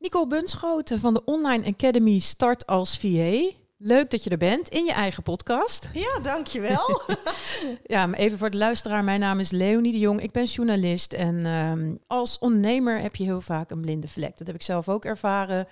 Nicole Bunschoten van de Online Academy Start als VA. Leuk dat je er bent in je eigen podcast. Ja, dankjewel. ja, maar even voor de luisteraar. Mijn naam is Leonie de Jong. Ik ben journalist. En ehm, als ondernemer heb je heel vaak een blinde vlek. Dat heb ik zelf ook ervaren.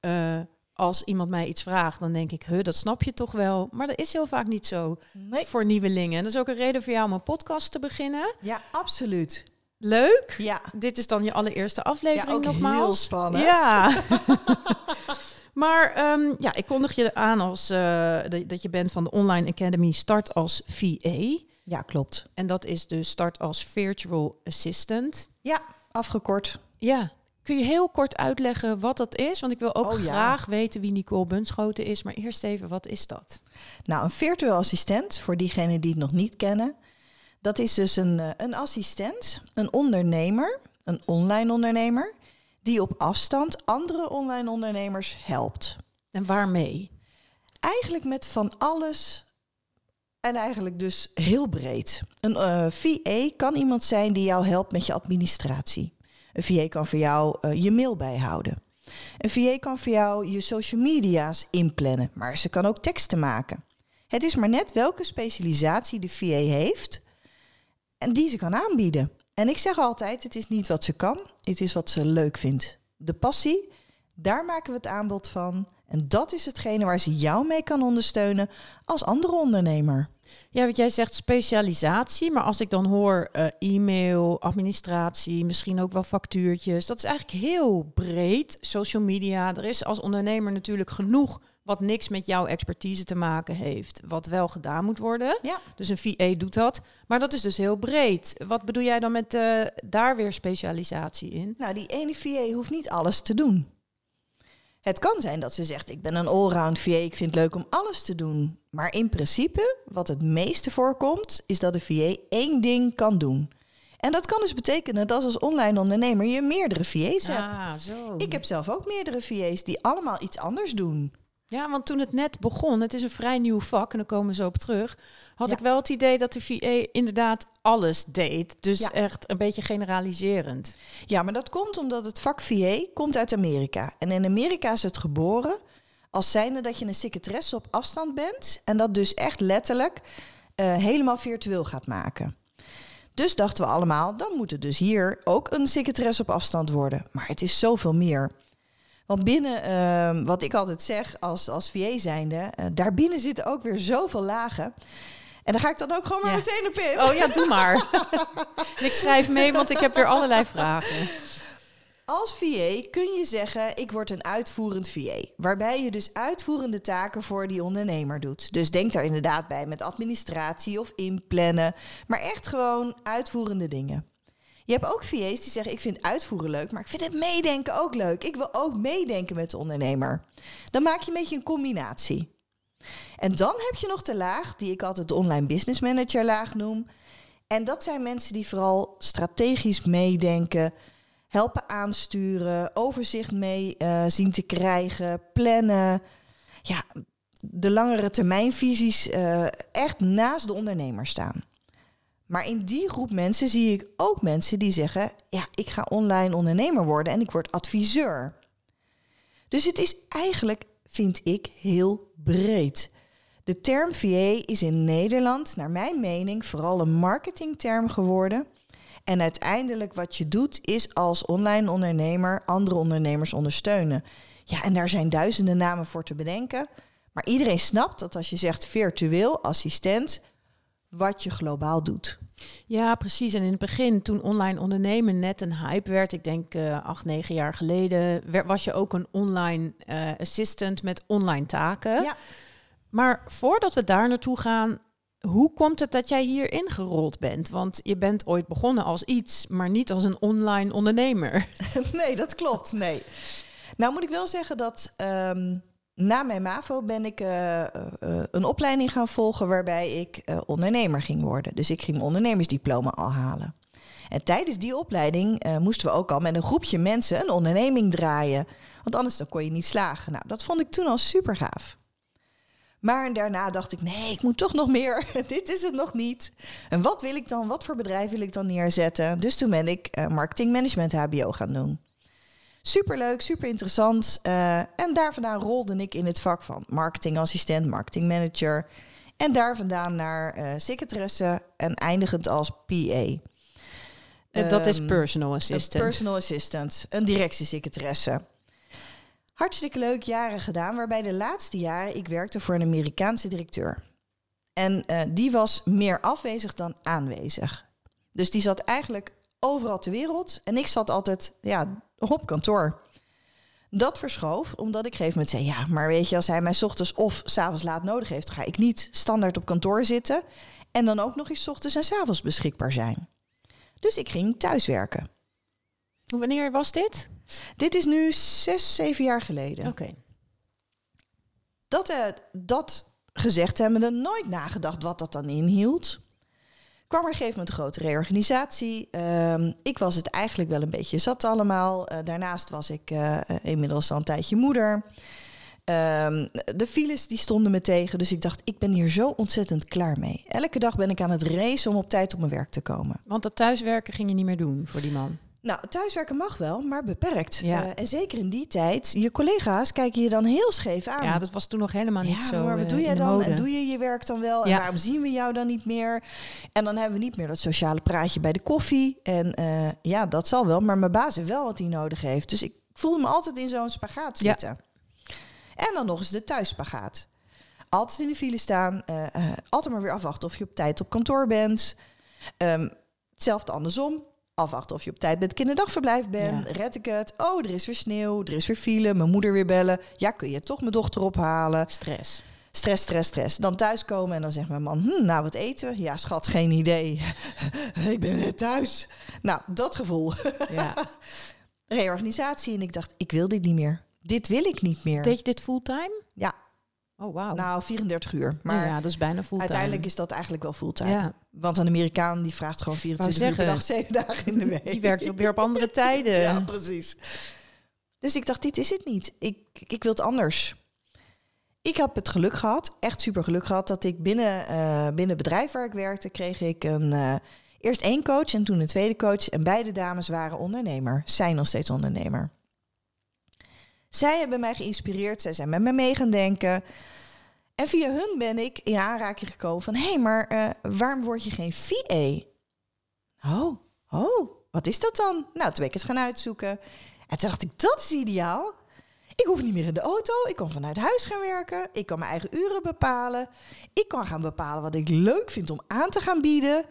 Uh, als iemand mij iets vraagt, dan denk ik, huh, dat snap je toch wel. Maar dat is heel vaak niet zo nee. voor nieuwelingen. En dat is ook een reden voor jou om een podcast te beginnen. Ja, absoluut. Leuk. Ja. Dit is dan je allereerste aflevering ja, ook nogmaals. Heel spannend. Ja. maar um, ja, ik kondig je aan als uh, dat je bent van de Online Academy Start als VA. Ja, klopt. En dat is dus Start als Virtual Assistant. Ja, afgekort. Ja. Kun je heel kort uitleggen wat dat is? Want ik wil ook oh, graag weten wie Nicole Bunschoten is. Maar eerst even, wat is dat? Nou, een virtueel assistent, voor diegenen die het nog niet kennen, dat is dus een, eh, een assistent, een ondernemer, een online ondernemer, die op afstand andere online ondernemers helpt. En waarmee? Eigenlijk met van alles en eigenlijk dus heel breed. Een uh, eh, VA kan iemand zijn die jou helpt met je administratie. Een VA kan voor jou uh, je mail bijhouden. Een VA kan voor jou je social media's inplannen, maar ze kan ook teksten maken. Het is maar net welke specialisatie de VA heeft en die ze kan aanbieden. En ik zeg altijd, het is niet wat ze kan, het is wat ze leuk vindt. De passie, daar maken we het aanbod van. En dat is hetgene waar ze jou mee kan ondersteunen als andere ondernemer. Ja, want jij zegt specialisatie, maar als ik dan hoor uh, e-mail, administratie, misschien ook wel factuurtjes, dat is eigenlijk heel breed. Social media, er is als ondernemer natuurlijk genoeg wat niks met jouw expertise te maken heeft, wat wel gedaan moet worden. Ja. Dus een VA doet dat, maar dat is dus heel breed. Wat bedoel jij dan met uh, daar weer specialisatie in? Nou, die ene VA hoeft niet alles te doen. Het kan zijn dat ze zegt: Ik ben een allround VA, ik vind het leuk om alles te doen. Maar in principe, wat het meeste voorkomt, is dat de VA één ding kan doen. En dat kan dus betekenen dat als online ondernemer je meerdere VA's hebt. Ah, zo. Ik heb zelf ook meerdere VA's die allemaal iets anders doen. Ja, want toen het net begon, het is een vrij nieuw vak en daar komen we zo op terug, had ik wel het idee dat de VA inderdaad alles deed. Dus echt een beetje generaliserend. Ja, maar dat komt omdat het vak VA komt uit Amerika. En in Amerika is het geboren als zijnde dat je een secretaresse op afstand bent en dat dus echt letterlijk uh, helemaal virtueel gaat maken. Dus dachten we allemaal, dan moet het dus hier ook een secretaresse op afstand worden. Maar het is zoveel meer. Want binnen, uh, wat ik altijd zeg als, als VA zijnde, uh, daarbinnen zitten ook weer zoveel lagen. En daar ga ik dan ook gewoon maar meteen op in. Oh ja, doe maar. ik schrijf mee, want ik heb weer allerlei vragen. Als VA kun je zeggen, ik word een uitvoerend VA. Waarbij je dus uitvoerende taken voor die ondernemer doet. Dus denk daar inderdaad bij met administratie of inplannen. Maar echt gewoon uitvoerende dingen. Je hebt ook VA's die zeggen: Ik vind uitvoeren leuk, maar ik vind het meedenken ook leuk. Ik wil ook meedenken met de ondernemer. Dan maak je een beetje een combinatie. En dan heb je nog de laag, die ik altijd de online business manager laag noem. En dat zijn mensen die vooral strategisch meedenken, helpen aansturen, overzicht mee uh, zien te krijgen, plannen. Ja, de langere termijnvisies uh, echt naast de ondernemer staan. Maar in die groep mensen zie ik ook mensen die zeggen: Ja, ik ga online ondernemer worden en ik word adviseur. Dus het is eigenlijk, vind ik, heel breed. De term VA is in Nederland, naar mijn mening, vooral een marketingterm geworden. En uiteindelijk wat je doet, is als online ondernemer andere ondernemers ondersteunen. Ja, en daar zijn duizenden namen voor te bedenken. Maar iedereen snapt dat als je zegt virtueel assistent, wat je globaal doet. Ja, precies. En in het begin, toen online ondernemen net een hype werd, ik denk uh, acht, negen jaar geleden, was je ook een online uh, assistant met online taken. Ja. Maar voordat we daar naartoe gaan, hoe komt het dat jij hier ingerold bent? Want je bent ooit begonnen als iets, maar niet als een online ondernemer. nee, dat klopt. Nee. Nou moet ik wel zeggen dat um, na mijn MAVO ben ik uh, uh, een opleiding gaan volgen waarbij ik ondernemer ging worden. Dus ik ging ondernemersdiploma al halen. En tijdens die opleiding moesten we ook al met een groepje mensen een onderneming draaien. Want anders dan kon je niet slagen. Nou, dat vond ik toen al super gaaf. Maar daarna dacht ik, nee, ik moet toch nog meer. Dit is het nog niet. En wat wil ik dan? Wat voor bedrijf wil ik dan neerzetten? Dus toen ben ik marketing management HBO gaan doen. Superleuk, super interessant. Uh, en daar vandaan rolde ik in het vak van marketingassistent, marketingmanager. En daar vandaan naar uh, secretaresse en eindigend als PA. En dat is ehm, personal assistant. Personal assistant, een directiesecretaresse. Hartstikke leuk jaren gedaan, waarbij de laatste jaren ik werkte voor een Amerikaanse directeur. En uh, die was meer afwezig dan aanwezig. Dus die zat eigenlijk overal ter wereld en ik zat altijd ja, op kantoor. Dat verschoof omdat ik gegeven moment zei: Ja, maar weet je, als hij mij ochtends of s'avonds laat nodig heeft, ga ik niet standaard op kantoor zitten en dan ook nog eens ochtends en s avonds beschikbaar zijn. Dus ik ging thuiswerken. Wanneer was dit? Dit is nu zes, zeven jaar geleden. Oké. Dat, uh, dat gezegd hebben we nooit nagedacht wat dat dan inhield. Kwam er een gegeven moment een grote reorganisatie. Ehm, ik was het eigenlijk wel een beetje zat allemaal. Uh, daarnaast was ik uh, inmiddels al een tijdje moeder. Um, de files die stonden me tegen, dus ik dacht, ik ben hier zo ontzettend klaar mee. Elke dag ben ik aan het racen om op tijd op mijn werk te komen. Want dat thuiswerken ging je niet meer doen voor die man? Nou, thuiswerken mag wel, maar beperkt. Ja. Uh, en zeker in die tijd, je collega's kijken je dan heel scheef aan. Ja, dat was toen nog helemaal niet ja, zo. Maar wat doe jij dan? En doe je je werk dan wel? En waarom zien we jou dan niet meer? En dan hebben we niet meer dat sociale praatje bij de koffie. En uh, ja, dat zal wel, maar mijn baas heeft wel wat hij nodig heeft. Dus ik voelde me altijd in zo'n spagaat zitten. En dan nog eens de thuisspagaat. Altijd in de file staan, uh, altijd maar weer afwachten of je op tijd op kantoor bent. Um, hetzelfde andersom afwachten of je op tijd het kinderdagverblijf bent. Red ik het? Oh, er is weer sneeuw, er is weer file, mijn moeder weer bellen. Ja, kun je toch mijn dochter ophalen? Stress. Stress, stress, stress. Dan thuiskomen en dan zegt mijn man, hm, nou wat eten we? Ja, schat, geen idee. ik ben net thuis. Nou, dat gevoel. Ja. Reorganisatie en ik dacht, ik wil dit niet meer. Dit wil ik niet meer. Deed je dit fulltime? Ja. Oh, wow. Nou, 34 uur. Maar ja, dat is bijna fulltime. Uiteindelijk is dat eigenlijk wel fulltime. Ja. Want een Amerikaan die vraagt gewoon 24 uur per dag, 7 dagen in de week. Die werkt weer op andere tijden. Ja, precies. Dus ik dacht, dit is het niet. Ik, ik wil het anders. Ik heb het geluk gehad, echt super geluk gehad, dat ik binnen, uh, binnen het bedrijf waar ik werkte, kreeg ik een, uh, eerst één coach en toen een tweede coach. En beide dames waren ondernemer, zijn nog steeds ondernemer. Zij hebben mij geïnspireerd, zij zijn met me mee gaan denken. En via hun ben ik in aanraking gekomen van... hé, hey, maar uh, waarom word je geen VA? Oh, oh, wat is dat dan? Nou, toen ben ik het gaan uitzoeken. En toen dacht ik, dat is ideaal. Ik hoef niet meer in de auto. Ik kan vanuit huis gaan werken. Ik kan mijn eigen uren bepalen. Ik kan gaan bepalen wat ik leuk vind om aan te gaan bieden.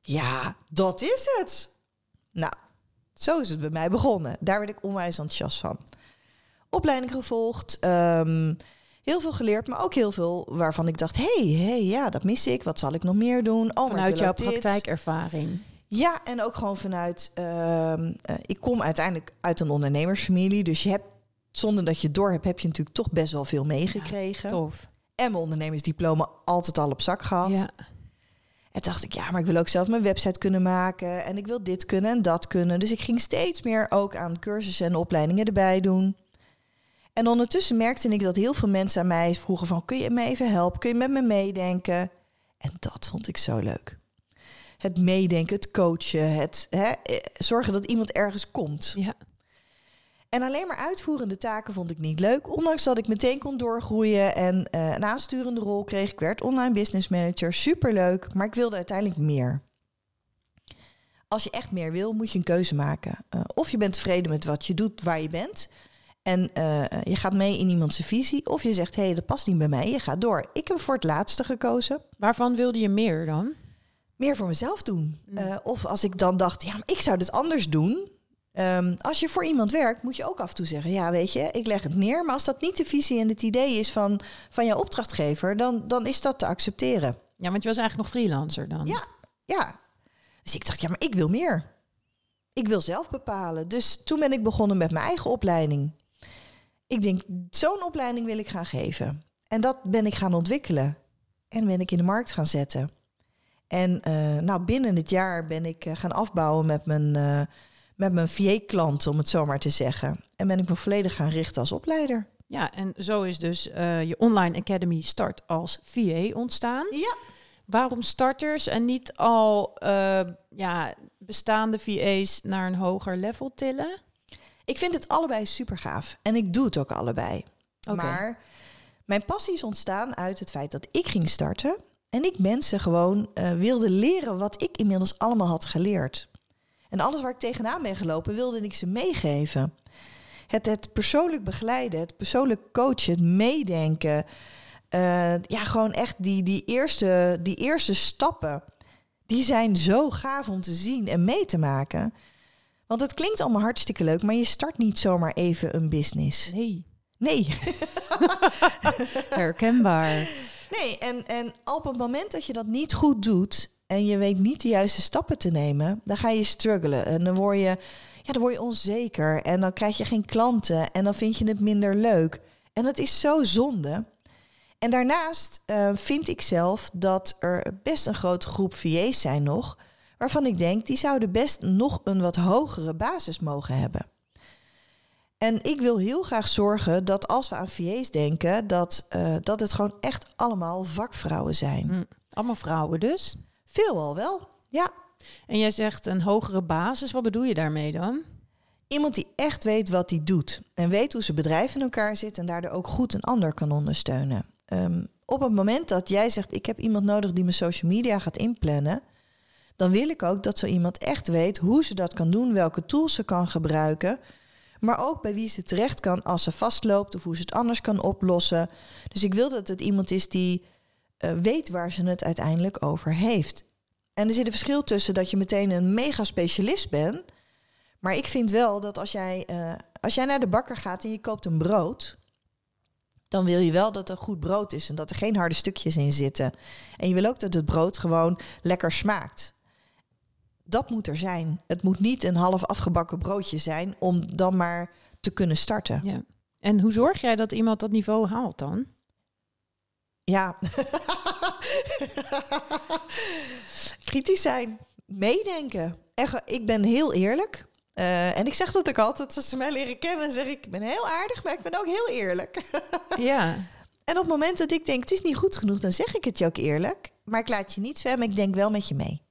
Ja, dat is het. Nou, zo is het bij mij begonnen. Daar werd ik onwijs enthousiast van. Opleiding gevolgd. Um, heel veel geleerd, maar ook heel veel waarvan ik dacht: hey, hey, ja, dat mis ik. Wat zal ik nog meer doen? Oh, vanuit jouw praktijkervaring. Ja, en ook gewoon vanuit. Uh, uh, ik kom uiteindelijk uit een ondernemersfamilie, dus je hebt zonder dat je het door hebt, heb je natuurlijk toch best wel veel meegekregen. Ja, tof. En mijn ondernemersdiploma altijd al op zak gehad. Ja. En dacht ik, ja, maar ik wil ook zelf mijn website kunnen maken. En ik wil dit kunnen en dat kunnen. Dus ik ging steeds meer ook aan cursussen en opleidingen erbij doen. En ondertussen merkte ik dat heel veel mensen aan mij vroegen van... kun je me even helpen? Kun je met me meedenken? En dat vond ik zo leuk. Het meedenken, het coachen, het hè, eh, zorgen dat iemand ergens komt. Ja. En alleen maar uitvoerende taken vond ik niet leuk. Ondanks dat ik meteen kon doorgroeien en uh, een aansturende rol kreeg. Ik werd online business manager, superleuk. Maar ik wilde uiteindelijk meer. Als je echt meer wil, moet je een keuze maken. Uh, of je bent tevreden met wat je doet, waar je bent... En uh, je gaat mee in iemands visie. Of je zegt, hé, hey, dat past niet bij mij. Je gaat door. Ik heb voor het laatste gekozen. Waarvan wilde je meer dan? Meer voor mezelf doen. Mm. Uh, of als ik dan dacht, ja, maar ik zou dit anders doen. Um, als je voor iemand werkt, moet je ook af en toe zeggen: Ja, weet je, ik leg het neer. Maar als dat niet de visie en het idee is van, van jouw opdrachtgever, dan, dan is dat te accepteren. Ja, want je was eigenlijk nog freelancer dan. Ja, ja. Dus ik dacht: Ja, maar ik wil meer. Ik wil zelf bepalen. Dus toen ben ik begonnen met mijn eigen opleiding. Ik denk, zo'n opleiding wil ik gaan geven. En dat ben ik gaan ontwikkelen. En ben ik in de markt gaan zetten. En uh, nou, binnen het jaar ben ik uh, gaan afbouwen met mijn, uh, met mijn VA-klanten, om het zo maar te zeggen. En ben ik me volledig gaan richten als opleider. Ja, en zo is dus je online academy start als VA ontstaan. Ja. Waarom starters en niet al ja, bestaande VA's naar een hoger level tillen? Ik vind het allebei super gaaf. En ik doe het ook allebei. Maar mijn passie is ontstaan uit het feit dat ik ging starten. En ik mensen gewoon eh, wilde leren wat ik inmiddels allemaal had geleerd. En alles waar ik tegenaan ben gelopen, wilde ik ze meegeven. Het, het persoonlijk begeleiden, het persoonlijk coachen, het meedenken. eh, ja, gewoon echt die, die, eerste, die eerste stappen. Die zijn zo gaaf om te zien en mee te maken. Want het klinkt allemaal hartstikke leuk, maar je start niet zomaar even een business. Nee, Nee. herkenbaar. Nee, en, en op het moment dat je dat niet goed doet en je weet niet de juiste stappen te nemen, dan ga je struggelen. En dan word je, ja, dan word je onzeker en dan krijg je geen klanten en dan vind je het minder leuk. En dat is zo zonde. En daarnaast eh, vind ik zelf dat er best een grote groep VA's zijn nog, waarvan ik denk die zouden best nog een wat hogere basis mogen hebben. En ik wil heel graag zorgen dat als we aan VA's denken, dat, eh, dat het gewoon echt allemaal vakvrouwen zijn. Hm. Allemaal vrouwen dus. Veelal wel. Ja, En jij zegt een hogere basis. Wat bedoel je daarmee dan? iemand die echt weet wat hij doet en weet hoe zijn bedrijf in elkaar zit en daardoor ook goed een ander kan ondersteunen. Ehm, op het moment dat jij zegt, ik heb iemand nodig die mijn social media gaat inplannen, dan wil ik ook dat zo iemand echt weet hoe ze dat kan doen, welke tools ze kan gebruiken, maar ook bij wie ze terecht kan als ze vastloopt of hoe ze het anders kan oplossen. Dus ik wil dat het iemand is die eh, weet waar ze het uiteindelijk over heeft. En er zit een verschil tussen dat je meteen een mega specialist bent. Maar ik vind wel dat als jij, eh, als jij naar de bakker gaat en je koopt een brood. Dan wil je wel dat een goed brood is en dat er geen harde stukjes in zitten. En je wil ook dat het brood gewoon lekker smaakt. Dat moet er zijn. Het moet niet een half afgebakken broodje zijn om dan maar te kunnen starten. Ja. En hoe zorg jij dat iemand dat niveau haalt dan? Ja. Kritisch zijn. Meedenken. Echt, ik ben heel eerlijk. Eh, en ik zeg dat ook altijd. Als ze mij leren kennen, zeg ik... Ik ben heel aardig, maar ik ben ook heel eerlijk. Ja. en op het moment dat ik denk... Het is niet goed genoeg, dan zeg ik het je ook eerlijk. Maar ik laat je niet zwemmen. Ik denk wel met je mee.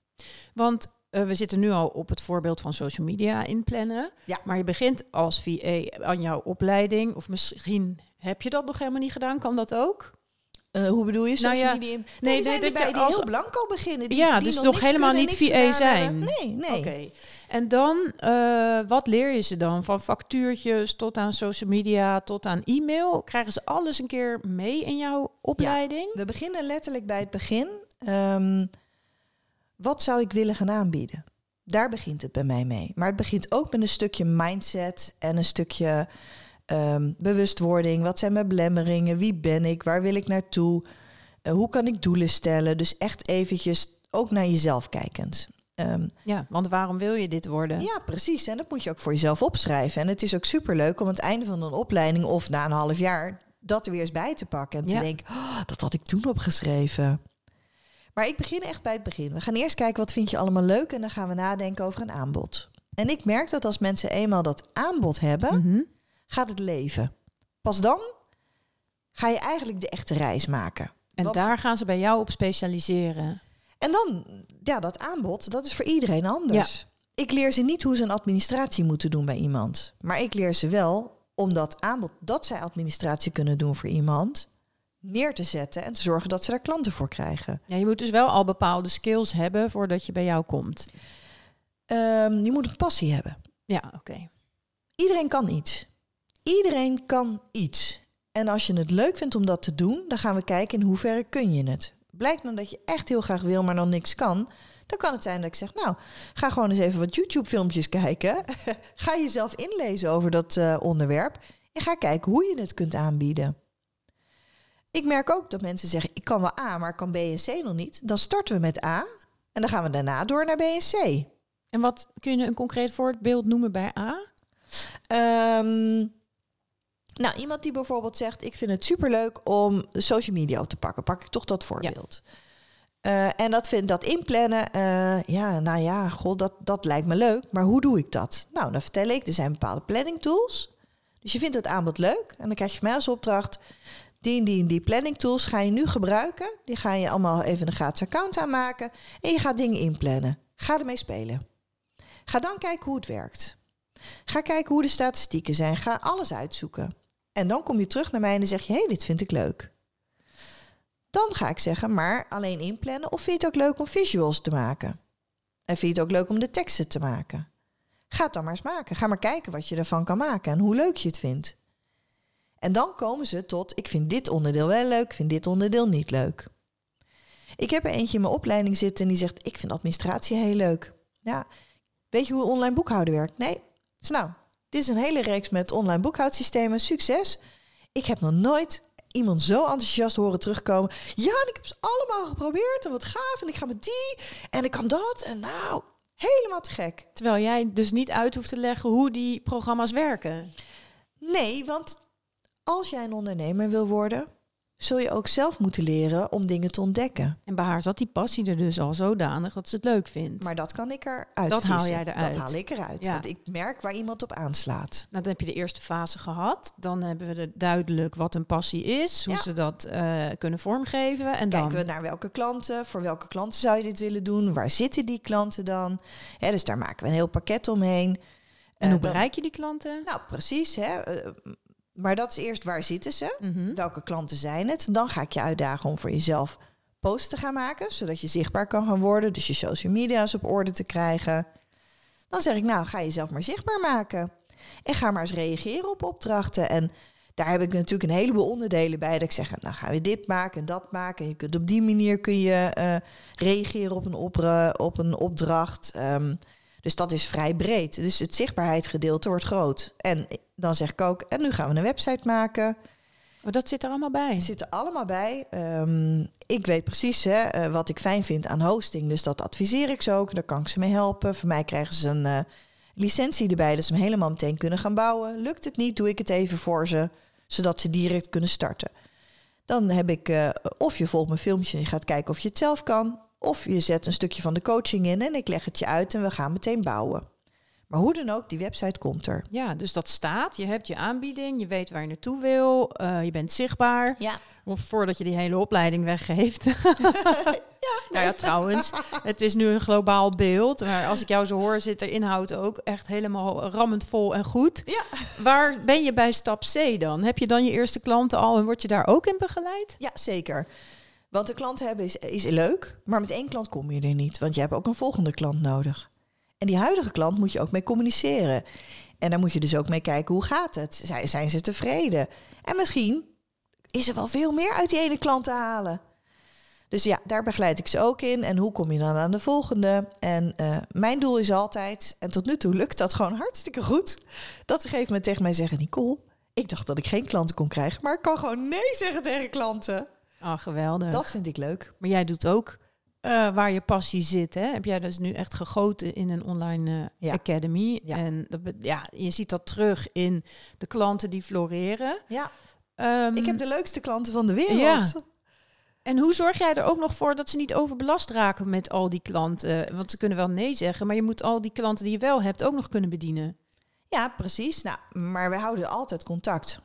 Want eh, we zitten nu al op het voorbeeld van social media inplannen. Ja. Maar je begint als VA aan jouw opleiding. Of misschien heb je dat nog helemaal niet gedaan. Kan dat ook? Eh, hoe bedoel je? Social Nou ja, media? Nee, nee, zijn dat je erbij die als- heel blanco beginnen. Die, Ja, die dus nog, helemaal niet VA hebben. zijn. Nee, nee. Oké. En dan, eh, wat leer je ze dan? Van factuurtjes tot aan social media, tot aan e-mail. Krijgen ze alles een keer mee in jouw opleiding? We beginnen letterlijk bij het begin. Ehm, wat zou ik willen gaan aanbieden? Daar begint het bij mij mee. Maar het begint ook met een stukje mindset en een stukje ehm, bewustwording. Wat zijn mijn belemmeringen? Wie ben ik? Waar wil ik naartoe? Eh, hoe kan ik doelen stellen? Dus echt eventjes ook naar jezelf kijkend. Ehm, Ja, want waarom wil je dit worden? ja, precies. En dat moet je ook voor jezelf opschrijven. En het is ook superleuk om aan het einde van een opleiding of na een half jaar dat er weer eens bij te pakken. En Ja. te denken, "Oh, dat had ik toen opgeschreven. Maar ik begin echt bij het begin. We gaan eerst kijken wat vind je allemaal leuk en dan gaan we nadenken over een aanbod. En ik merk dat als mensen eenmaal dat aanbod hebben, Mhm. gaat het leven. Pas dan ga je eigenlijk de echte reis maken. En Wat- daar gaan ze bij jou op specialiseren. En dan, ja, dat aanbod, dat is voor iedereen anders. Ik leer ze niet hoe ze een administratie moeten doen bij iemand. Maar ik leer ze wel om dat aanbod dat zij administratie kunnen doen voor iemand neer te zetten en te zorgen dat ze daar klanten voor krijgen. Ja, je moet dus wel al bepaalde skills hebben voordat je bij jou komt. Ehm, je moet een passie hebben. Ja, oké. Iedereen kan iets. Iedereen kan iets. En als je het leuk vindt om dat te doen, dan gaan we kijken in hoeverre kun je het. Blijkt dan dat je echt heel graag wil, maar dan niks kan. Dan kan het zijn dat ik zeg, nou, ga gewoon eens even wat YouTube-filmpjes kijken. ga jezelf inlezen over dat eh, onderwerp. En ga kijken hoe je het kunt aanbieden. Ik merk ook dat mensen zeggen, ik kan wel A, maar ik kan B en C nog niet. Dan starten we met A en dan gaan we daarna door naar B en C. En wat kun je een concreet voorbeeld noemen bij A? Ehm, nou, iemand die bijvoorbeeld zegt: Ik vind het superleuk om social media op te pakken. Pak ik toch dat voorbeeld. Eh, en dat, vind, dat inplannen, eh, ja, nou ja, god, dat, dat lijkt me leuk. Maar hoe doe ik dat? Nou, dan vertel ik, er zijn bepaalde planning tools. Dus je vindt het aanbod leuk. En dan krijg je van mij als opdracht... die die die planning tools ga je nu gebruiken. Die ga je allemaal even een gratis account aanmaken. En je gaat dingen inplannen. Ga ermee spelen. Ga dan kijken hoe het werkt. Ga kijken hoe de statistieken zijn. Ga alles uitzoeken. En dan kom je terug naar mij en zeg je: hé, hey, dit vind ik leuk. Dan ga ik zeggen, maar alleen inplannen. Of vind je het ook leuk om visuals te maken? En vind je het ook leuk om de teksten te maken? Ga het dan maar eens maken. Ga maar kijken wat je ervan kan maken en hoe leuk je het vindt. En dan komen ze tot, ik vind dit onderdeel wel leuk, ik vind dit onderdeel niet leuk. Ik heb er eentje in mijn opleiding zitten en die zegt, ik vind administratie heel leuk. Ja, weet je hoe online boekhouden werkt? Nee. Dus nou, dit is een hele reeks met online boekhoudsystemen. Succes. Ik heb nog nooit iemand zo enthousiast horen terugkomen. Ja, en ik heb ze allemaal geprobeerd en wat gaaf. En ik ga met die en ik kan dat. En nou, helemaal te gek. Terwijl jij dus niet uit hoeft te leggen hoe die programma's werken. Nee, want als jij een ondernemer wil worden, zul je ook zelf moeten leren om dingen te ontdekken. En bij haar zat die passie er dus al zodanig dat ze het leuk vindt. Maar dat kan ik eruit Dat haal jij eruit. Dat haal ik eruit. Ja. Want ik merk waar iemand op aanslaat. Nou, dan heb je de eerste fase gehad. Dan hebben we de duidelijk wat een passie is, hoe Ja. ze dat eh, kunnen vormgeven. En dan Kijken we naar welke klanten, voor welke klanten zou je dit willen doen? Waar zitten die klanten dan? Hè, dus daar maken we een heel pakket omheen. en Eh, hoe dan- bereik je die klanten? Nou, precies. Hè? eh, maar dat is eerst waar zitten ze? Mhm. Welke klanten zijn het? Dan ga ik je uitdagen om voor jezelf posts te gaan maken, zodat je zichtbaar kan gaan worden. Dus je social media's op orde te krijgen. Dan zeg ik, nou, ga jezelf maar zichtbaar maken. En ga maar eens reageren op opdrachten. En daar heb ik natuurlijk een heleboel onderdelen bij. Dat ik zeg, nou gaan we dit maken en dat maken. En je kunt op die manier kun je eh, reageren op een, opra- op een opdracht. Ehm, dus dat is vrij breed. Dus het zichtbaarheidsgedeelte wordt groot. En dan zeg ik ook, en nu gaan we een website maken. Oh, dat zit er allemaal bij. Het zit er allemaal bij. Ehm, ik weet precies hè, eh, wat ik fijn vind aan hosting. Dus dat adviseer ik ze ook. Daar kan ik ze mee helpen. Voor mij krijgen ze een eh, licentie erbij. Dat ze hem helemaal meteen kunnen gaan bouwen. Lukt het niet, doe ik het even voor ze. Zodat ze direct kunnen starten. Dan heb ik eh, of je volgt mijn filmpje en je gaat kijken of je het zelf kan. Of je zet een stukje van de coaching in en ik leg het je uit en we gaan meteen bouwen. Maar hoe dan ook, die website komt er. Ja, dus dat staat. Je hebt je aanbieding, je weet waar je naartoe wil, eh, je bent zichtbaar. Ja. Of voordat je die hele opleiding weggeeft. Nou ja, trouwens, het is nu een globaal beeld. Maar als ik jou zo hoor, zit de inhoud ook echt helemaal rammend vol en goed. Ja. Waar ben je bij stap C dan? Heb je dan je eerste klanten al en word je daar ook in begeleid? Ja, zeker. Want de klant hebben is, is leuk, maar met één klant kom je er niet. Want je hebt ook een volgende klant nodig. En die huidige klant moet je ook mee communiceren. En daar moet je dus ook mee kijken, hoe gaat het? Zijn, zijn ze tevreden? En misschien is er wel veel meer uit die ene klant te halen. Dus ja, daar begeleid ik ze ook in. En hoe kom je dan aan de volgende? En eh, mijn doel is altijd, en tot nu toe lukt dat gewoon hartstikke goed, dat ze een gegeven tegen mij zeggen: Nicole, ik dacht dat ik geen klanten kon krijgen, maar ik kan gewoon nee zeggen tegen klanten. Oh, geweldig. Dat vind ik leuk. Maar jij doet ook eh, waar je passie zit. Hè? Heb jij dus nu echt gegoten in een online eh, Ja. academy. Ja. En dat, ja, je ziet dat terug in de klanten die floreren. Ja, Ehm, ik heb de leukste klanten van de wereld. Ja. En hoe zorg jij er ook nog voor dat ze niet overbelast raken met al die klanten? Want ze kunnen wel nee zeggen, maar je moet al die klanten die je wel hebt ook nog kunnen bedienen. Ja, precies. Nou, maar we houden altijd contact.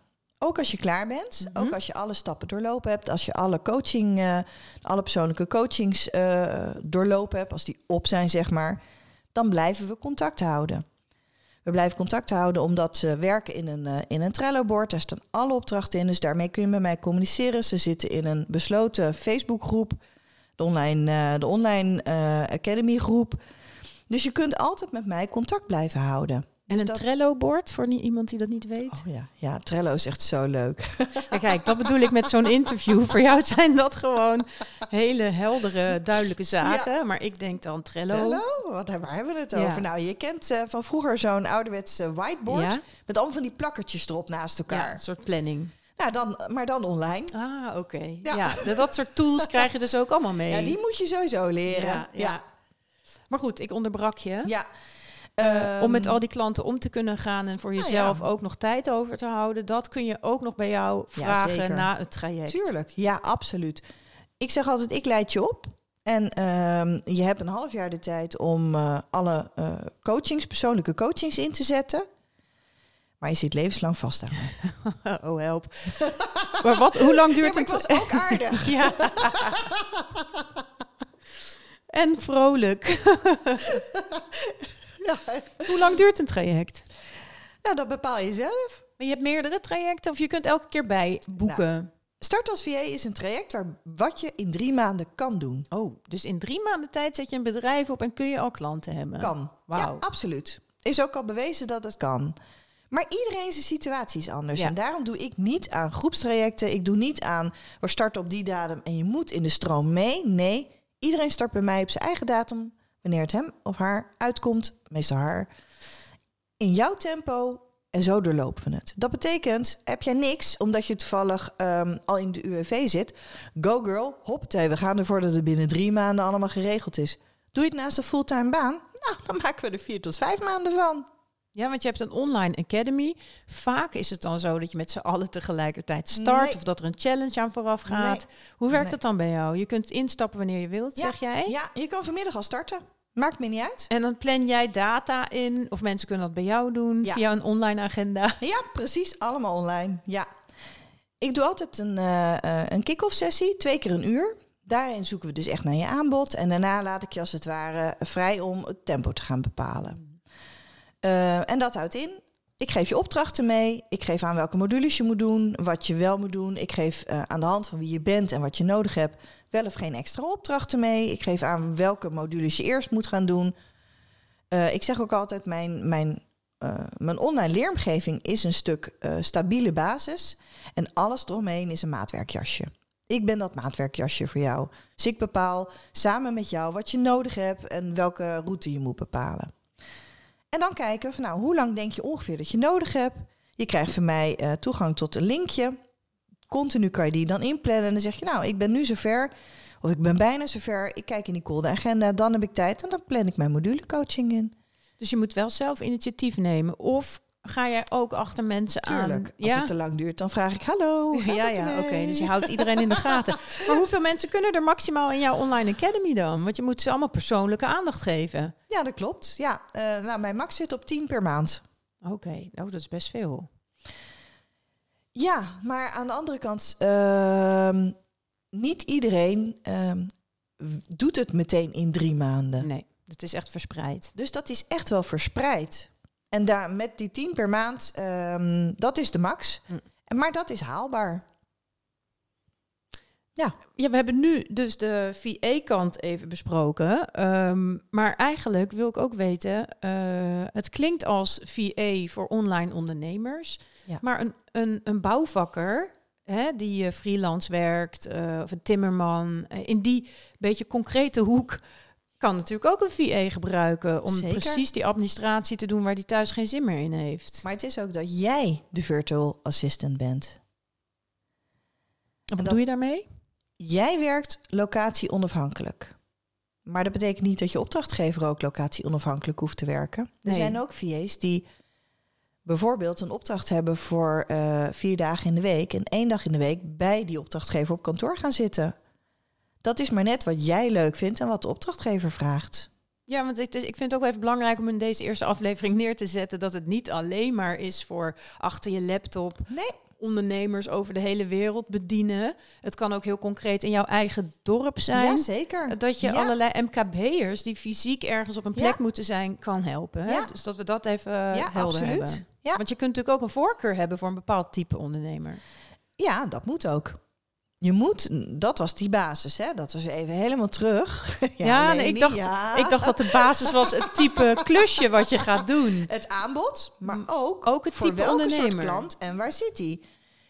Ook als je klaar bent, Mhm. ook als je alle stappen doorlopen hebt, als je alle coaching, eh, alle persoonlijke coachings eh, doorlopen hebt, als die op zijn, zeg maar, dan blijven we contact houden. We blijven contact houden omdat ze werken in een, eh, in een Trello-bord. Daar staan alle opdrachten in, dus daarmee kun je met mij communiceren. Ze zitten in een besloten Facebookgroep, de online, de online Academy groep. Dus je kunt altijd met mij contact blijven houden. En Dus een Trello-bord, voor iemand die dat niet weet. Oh ja, ja, Trello is echt zo leuk. Ja, kijk, dat bedoel ik met zo'n interview. Voor jou zijn dat gewoon hele heldere, duidelijke zaken. Maar ik denk dan Trello. Trello? Wat, waar hebben we het over? Nou, je kent eh, van vroeger zo'n ouderwetse whiteboard met allemaal van die plakkertjes erop naast elkaar. een soort planning. Nou, dan, maar dan online. Ah, oké. Ja. Ja. dat- dat soort tools krijg je dus ook allemaal mee. Ja, die moet je sowieso leren. Ja, ja. Maar goed, ik onderbrak je. Ja. Om met Ehm, al die klanten om te kunnen gaan en voor Nou jezelf ja. ook nog tijd over te houden, dat kun je ook nog bij jou Ja, vragen na het traject. Tuurlijk, ja, absoluut. Ik zeg altijd, ik leid je op. En ehm, je hebt een half jaar de tijd om eh, alle eh, coachings, persoonlijke coachings in te zetten. Maar je zit levenslang vast aan oh, help. maar wat, hoe lang Ja, duurt ik het? was ook aardig. ja. en vrolijk. Ja. Hoe lang duurt een traject? Nou, dat bepaal je zelf. Maar je hebt meerdere trajecten of je kunt elke keer bij boeken. Start als VA is een traject waar wat je in drie maanden kan doen. Oh, dus in drie maanden tijd zet je een bedrijf op en kun je al klanten hebben. Kan. Wauw. Ja, absoluut. Is ook al bewezen dat het kan. Maar iedereen zijn situatie is anders. Ja. En daarom doe ik niet aan groepstrajecten. Ik doe niet aan, we starten op die datum en je moet in de stroom mee. Nee, iedereen start bij mij op zijn eigen datum. Wanneer het hem of haar uitkomt, meestal haar. In jouw tempo en zo doorlopen we het. Dat betekent, heb jij niks, omdat je toevallig ehm, al in de UWV zit. Go girl, hoppatee, we gaan ervoor dat het binnen drie maanden allemaal geregeld is. Doe je het naast een fulltime baan? Nou, dan maken we er vier tot vijf maanden van. Ja, want je hebt een online academy. Vaak is het dan zo dat je met z'n allen tegelijkertijd start Nee. of dat er een challenge aan vooraf gaat. Nee. Hoe werkt Nee. het dan bij jou? Je kunt instappen wanneer je wilt, zeg jij? Ja, je kan vanmiddag al starten. Maakt me niet uit. En dan plan jij data in, of mensen kunnen dat bij jou doen Ja. via een online agenda. Ja, precies. Allemaal online. Ja. Ik doe altijd een, eh, een kick-off sessie, twee keer een uur. Daarin zoeken we dus echt naar je aanbod. En daarna laat ik je als het ware vrij om het tempo te gaan bepalen. Eh, en dat houdt in. Ik geef je opdrachten mee. Ik geef aan welke modules je moet doen. Wat je wel moet doen. Ik geef eh, aan de hand van wie je bent en wat je nodig hebt. Wel of geen extra opdrachten mee. Ik geef aan welke modules je eerst moet gaan doen. Eh, ik zeg ook altijd: mijn, mijn, mijn online leeromgeving is een stuk stabiele basis. En alles eromheen is een maatwerkjasje. Ik ben dat maatwerkjasje voor jou. Dus ik bepaal samen met jou wat je nodig hebt en welke route je moet bepalen. En dan kijken van nou, hoe lang denk je ongeveer dat je nodig hebt? Je krijgt van mij eh, toegang tot een linkje. Continu kan je die dan inplannen. En dan zeg je nou, ik ben nu zover. Of ik ben bijna zover. Ik kijk in Nicole de agenda. Dan heb ik tijd. En dan plan ik mijn modulecoaching in. Dus je moet wel zelf initiatief nemen. Of ga jij ook achter mensen aan? Tuurlijk. Als Ja? het te lang duurt, dan vraag ik hallo. Ja, ja, oké. Dus je houdt iedereen in de gaten. Maar hoeveel mensen kunnen er maximaal in jouw online academy dan? Want je moet ze allemaal persoonlijke aandacht geven. Ja, dat klopt. Ja, eh, nou, mijn max zit op 10 per maand. Oké, nou dat is best veel. Ja, maar aan de andere kant, ehm, niet iedereen ehm, doet het meteen in drie maanden. Nee, het is echt verspreid. Dus dat is echt wel verspreid. En daar met die 10 per maand, ehm, dat is de max. Hm. Maar dat is haalbaar. Ja, we hebben nu dus de VA-kant even besproken. Ehm, maar eigenlijk wil ik ook weten, eh, het klinkt als VA voor online ondernemers. Ja. Maar een, een, een bouwvakker hè, die eh, freelance werkt, eh, of een timmerman, in die beetje concrete hoek kan natuurlijk ook een VA gebruiken om Zeker. precies die administratie te doen waar die thuis geen zin meer in heeft. Maar het is ook dat jij de virtual assistant bent. Wat dat- doe je daarmee? Jij werkt locatie onafhankelijk. Maar dat betekent niet dat je opdrachtgever ook locatie onafhankelijk hoeft te werken. Er Nee. zijn ook VA's die bijvoorbeeld een opdracht hebben voor eh, vier dagen in de week en één dag in de week bij die opdrachtgever op kantoor gaan zitten. Dat is maar net wat jij leuk vindt en wat de opdrachtgever vraagt. Ja, want is, ik vind het ook even belangrijk om in deze eerste aflevering neer te zetten dat het niet alleen maar is voor achter je laptop Nee, ondernemers over de hele wereld bedienen. Het kan ook heel concreet in jouw eigen dorp zijn. ja, zeker. Dat je Ja. allerlei MKB'ers die fysiek ergens op een plek Ja. moeten zijn, kan helpen. Hè? Ja. Dus dat we dat even helder absoluut. hebben. Ja. Want je kunt natuurlijk ook een voorkeur hebben voor een bepaald type ondernemer. Ja, dat moet ook. Je moet, dat was die basis, hè? Dat was even helemaal terug. Ja, nee, ik, dacht, ja. ik dacht dat de basis was het type klusje wat je gaat doen. het aanbod, maar ook, ook het voor type welke ondernemer. soort klant en waar zit die.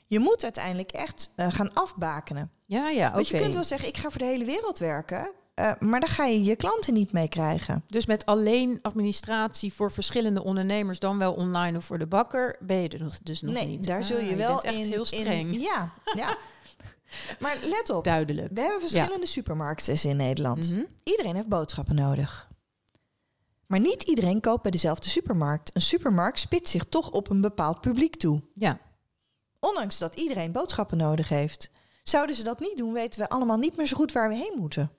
Je moet uiteindelijk echt eh, gaan afbakenen. Ja, ja, oké. Want je kunt wel zeggen, ik ga voor de hele wereld werken, eh, maar dan ga je je klanten niet mee krijgen. Dus met alleen administratie voor verschillende ondernemers, dan wel online of voor de bakker, ben je er nog- dus nog nee, niet. daar zul Ah, je wel bent echt in, heel streng. In, ja, ja. Maar let op, Duidelijk. we hebben verschillende supermarkten in Nederland. Mhm. Iedereen heeft boodschappen nodig. Maar niet iedereen koopt bij dezelfde supermarkt. Een supermarkt spitst zich toch op een bepaald publiek toe. Ja, Ondanks dat iedereen boodschappen nodig heeft. Zouden ze dat niet doen, weten we allemaal niet meer zo goed waar we heen moeten.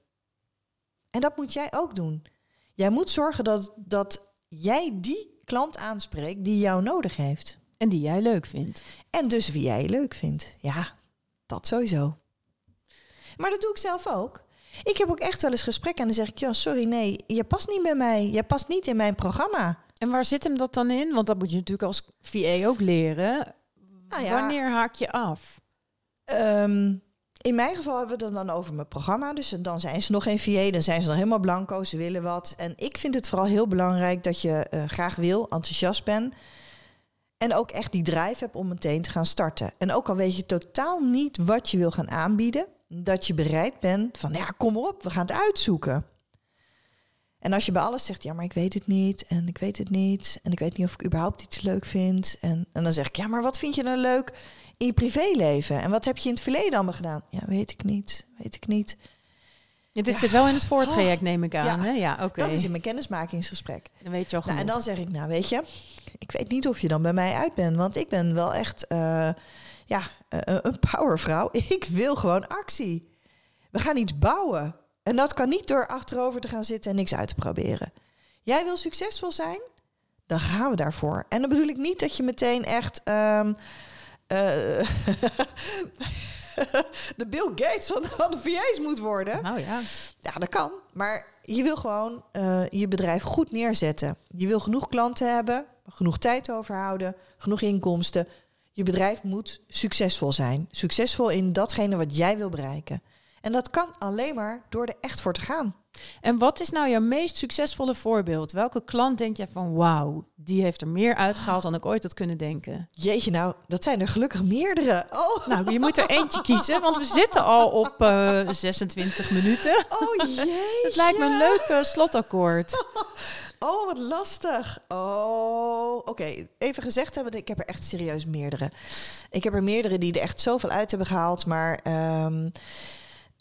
En dat moet jij ook doen. Jij moet zorgen dat, dat jij die klant aanspreekt die jou nodig heeft. en die jij leuk vindt. En dus wie jij leuk vindt. Ja, dat sowieso. Maar dat doe ik zelf ook. Ik heb ook echt wel eens gesprekken en dan zeg ik... ja, sorry, nee, je past niet bij mij. Je past niet in mijn programma. En waar zit hem dat dan in? Want dat moet je natuurlijk als VA ook leren. Nou ja. Wanneer haak je af? Ehm, in mijn geval hebben we het dan over mijn programma. Dus dan zijn ze nog geen VA, dan zijn ze nog helemaal blanco, ze willen wat. En ik vind het vooral heel belangrijk dat je eh, graag wil, enthousiast bent. En ook echt die drive hebt om meteen te gaan starten. En ook al weet je totaal niet wat je wil gaan aanbieden, dat je bereid bent van ja, kom op, we gaan het uitzoeken. En als je bij alles zegt, ja, maar ik weet het niet en ik weet het niet en ik weet niet of ik überhaupt iets leuk vind. En, en dan zeg ik, ja, maar wat vind je nou leuk in je privéleven? En wat heb je in het verleden allemaal gedaan? Ja, weet ik niet, weet ik niet. Ja, dit Ja. zit wel in het voortraject, neem ik aan. Ja. hè? ja oké. Dat is in mijn kennismakingsgesprek. Dan weet je al Nou, en dan zeg ik, nou weet je, ik weet niet of je dan bij mij uit bent. Want ik ben wel echt eh, ja, eh, een powervrouw. Ik wil gewoon actie. We gaan iets bouwen. En dat kan niet door achterover te gaan zitten en niks uit te proberen. Jij wil succesvol zijn? Dan gaan we daarvoor. En dan bedoel ik niet dat je meteen echt... ehm, eh, de Bill Gates van, van de VA's moet worden. Nou ja. Ja, dat kan. Maar je wil gewoon eh, je bedrijf goed neerzetten. Je wil genoeg klanten hebben, genoeg tijd overhouden, genoeg inkomsten. Je bedrijf moet succesvol zijn. Succesvol in datgene wat jij wil bereiken. En dat kan alleen maar door er echt voor te gaan. En wat is nou jouw meest succesvolle voorbeeld? Welke klant denk je van wauw, die heeft er meer uitgehaald dan ik ooit had kunnen denken? Jeetje, nou, dat zijn er gelukkig meerdere. Oh, Nou, je moet er eentje kiezen, want we zitten al op eh, 26 minuten. oh jee. Het lijkt me een leuk eh, slotakkoord. Oh, wat lastig. Oh, oké. Even gezegd hebben, ik heb er echt serieus meerdere. Ik heb er meerdere die er echt zoveel uit hebben gehaald. Maar ehm,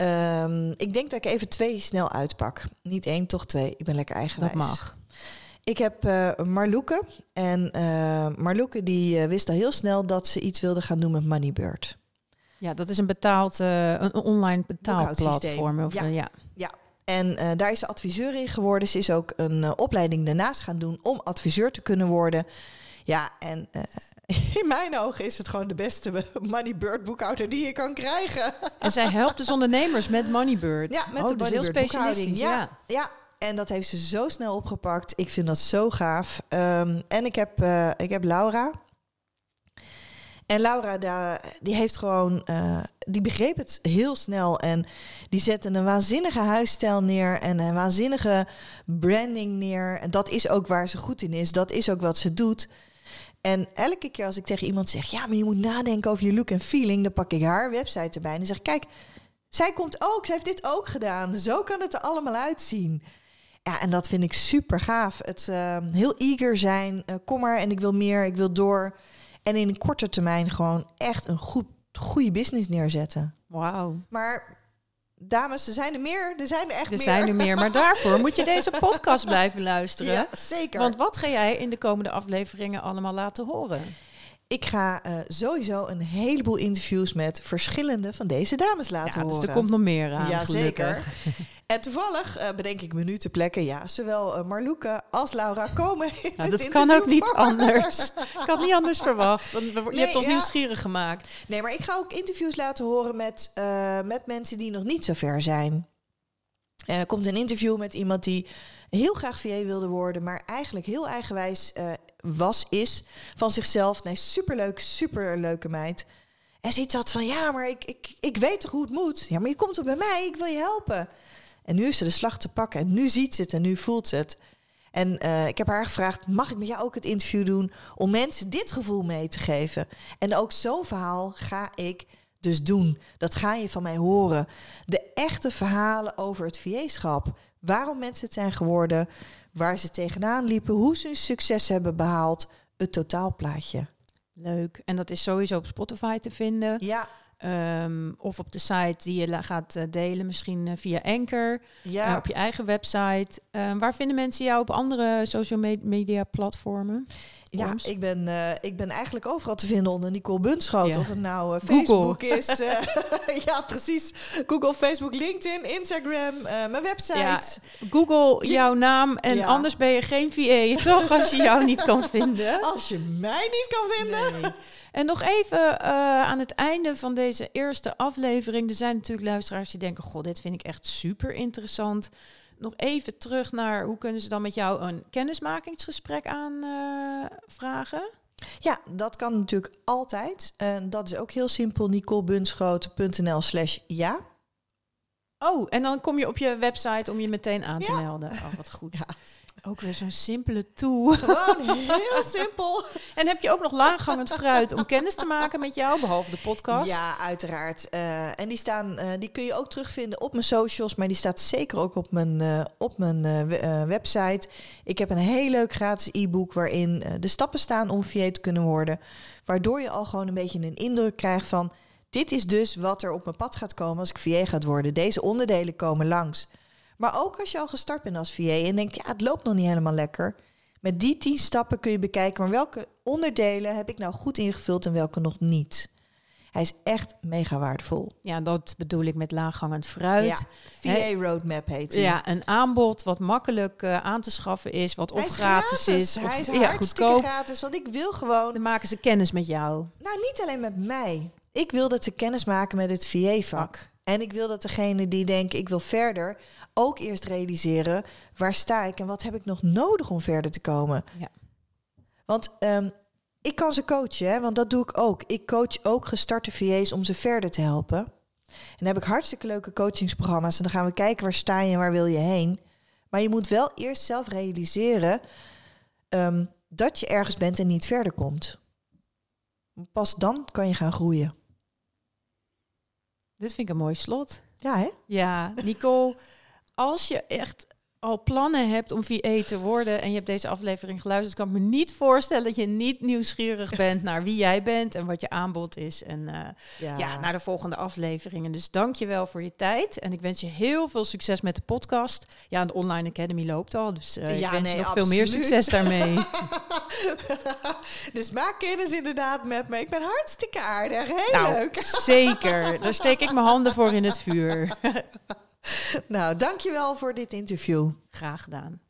ehm, ik denk dat ik even twee snel uitpak. Niet één, toch twee. Ik ben lekker eigenwijs. Dat mag. Ik heb eh Marloeke. En eh Marloeke die eh, wist al heel snel dat ze iets wilde gaan doen met Moneybird. Ja, dat is een betaald, een online betaalplatform. Of, Ja. eh, ja. En daar is ze adviseur in geworden. Ze is ook een opleiding daarnaast gaan doen om adviseur te kunnen worden. Ja, en eh, in mijn ogen is het gewoon de beste Moneybird boekhouder die je kan krijgen. En zij helpt dus ondernemers met Moneybird. Ja, met oh, de heel specialistisch. Ja. Ja. Ja, en dat heeft ze zo snel opgepakt. Ik vind dat zo gaaf. Ehm, en ik heb, eh, ik heb Laura. En Laura, da- die heeft gewoon, eh, die begreep het heel snel. En die zette een waanzinnige huisstijl neer en een waanzinnige branding neer. En dat is ook waar ze goed in is. Dat is ook wat ze doet. En elke keer als ik tegen iemand zeg, ja, maar je moet nadenken over je look en feeling, dan pak ik haar website erbij en dan zeg ik, kijk, zij komt ook, zij heeft dit ook gedaan. Zo kan het er allemaal uitzien. Ja, en dat vind ik super gaaf. Het eh, heel eager zijn, eh, kom maar en ik wil meer, ik wil door. En in een korte termijn gewoon echt een goed, goede business neerzetten. Wauw. Maar dames, er zijn er meer. Er zijn er echt Er meer. zijn er meer, maar daarvoor moet je deze podcast blijven luisteren. Ja, zeker. Want wat ga jij in de komende afleveringen allemaal laten horen? ik ga eh, sowieso een heleboel interviews met verschillende van deze dames laten Ja, dus horen. er komt nog meer aan. Ja, gelukkig. zeker. En toevallig eh, bedenk ik me nu te plekken. Ja, zowel eh, Marloeke als Laura komen. in Nou, het dat kan ook niet anders. Ik had niet anders verwacht. want Je Nee, hebt ons ja. nieuwsgierig gemaakt. Nee, maar ik ga ook interviews laten horen met, eh, met mensen die nog niet zo ver zijn. En er komt een interview met iemand die heel graag VA wilde worden, maar eigenlijk heel eigenwijs was, is van zichzelf. Nee, superleuk, superleuke meid. En ziet dat van, ja, maar ik, ik, ik weet toch hoe het moet? Ja, maar je komt toch bij mij, ik wil je helpen. En nu is ze de slag te pakken en nu ziet ze het en nu voelt ze het. En eh, ik heb haar gevraagd, mag ik met jou ook het interview doen om mensen dit gevoel mee te geven? En ook zo'n verhaal ga ik dus doen. Dat ga je van mij horen. De echte verhalen over het VA-schap. Waarom mensen het zijn geworden, waar ze tegenaan liepen, hoe ze hun succes hebben behaald. Het totaalplaatje. Leuk. En dat is sowieso op Spotify te vinden. Ja, Ehm, of op de site die je gaat eh, delen, misschien eh, via Anchor. ja. eh, op je eigen website. Ehm, waar vinden mensen jou op andere social me- media platformen? Ja, ik ben, ik ben eigenlijk overal te vinden onder Nicole Bunschoot. Ja. Of het nou Google. Facebook is. ja, precies. Google, Facebook, LinkedIn, Instagram, mijn website. Ja, Google jouw naam en Ja. anders ben je geen VA, toch? Als je jou niet kan vinden. Als je mij niet kan vinden. Nee. En nog even eh, aan het einde van deze eerste aflevering. Er zijn natuurlijk luisteraars die denken: Goh, dit vind ik echt super interessant. nog even terug naar hoe kunnen ze dan met jou een kennismakingsgesprek aanvragen? Ja, dat kan natuurlijk altijd. En dat is ook heel simpel. NicoleBunschoten.nl slash ja. Oh, en dan kom je op je website om je meteen aan te Ja. melden. Oh, wat goed. Ja. Ook weer zo'n simpele tool. Gewoon heel simpel. En heb je ook nog laaghangend fruit om kennis te maken met jou, behalve de podcast? Ja, uiteraard. Eh, en die, staan, eh, die kun je ook terugvinden op mijn socials, maar die staat zeker ook op mijn, eh, op mijn we- website. Ik heb een heel leuk gratis e-book waarin de stappen staan om VA te kunnen worden. Waardoor je al gewoon een beetje een indruk krijgt van... dit is dus wat er op mijn pad gaat komen als ik VA gaat worden. Deze onderdelen komen langs. Maar ook als je al gestart bent als VA en denkt... ja, het loopt nog niet helemaal lekker... Met die tien stappen kun je bekijken, maar welke onderdelen heb ik nou goed ingevuld en welke nog niet? Hij is echt mega waardevol. Ja, dat bedoel ik met laaghangend fruit. Ja, VA Roadmap heet hij. Ja, een aanbod wat makkelijk eh, aan te schaffen is, wat of is gratis is, Hij of is ja, goedkoop. gratis, want ik wil gewoon... Dan maken ze kennis met jou. Nou, niet alleen met mij. Ik wil dat ze kennis maken met het VA-vak. En ik wil dat degene die denken, ik wil verder... ook eerst realiseren, waar sta ik en wat heb ik nog nodig om verder te komen? Ja. Want ehm, ik kan ze coachen, hè, want dat doe ik ook. Ik coach ook gestarte VA's om ze verder te helpen. En dan heb ik hartstikke leuke coachingsprogramma's. En dan gaan we kijken waar sta je en waar wil je heen. Maar je moet wel eerst zelf realiseren ehm, dat je ergens bent en niet verder komt. Pas dan kan je gaan groeien. Dit vind ik een mooi slot. Ja, hè? Ja, Nicole, als je echt al plannen hebt om VA te worden en je hebt deze aflevering geluisterd, kan ik me niet voorstellen dat je niet nieuwsgierig bent naar wie jij bent en wat je aanbod is. En eh, ja. naar de volgende afleveringen. Dus dank je wel voor je tijd. En ik wens je heel veel succes met de podcast. Ja, de Online Academy loopt al. Dus eh, Ja, ik wens nee, je nog veel meer succes daarmee. dus maak kennis inderdaad met me. Ik ben hartstikke aardig. Heel nou, leuk. zeker. Daar steek ik mijn handen voor in het vuur. Nou, dankjewel voor dit interview. Graag gedaan.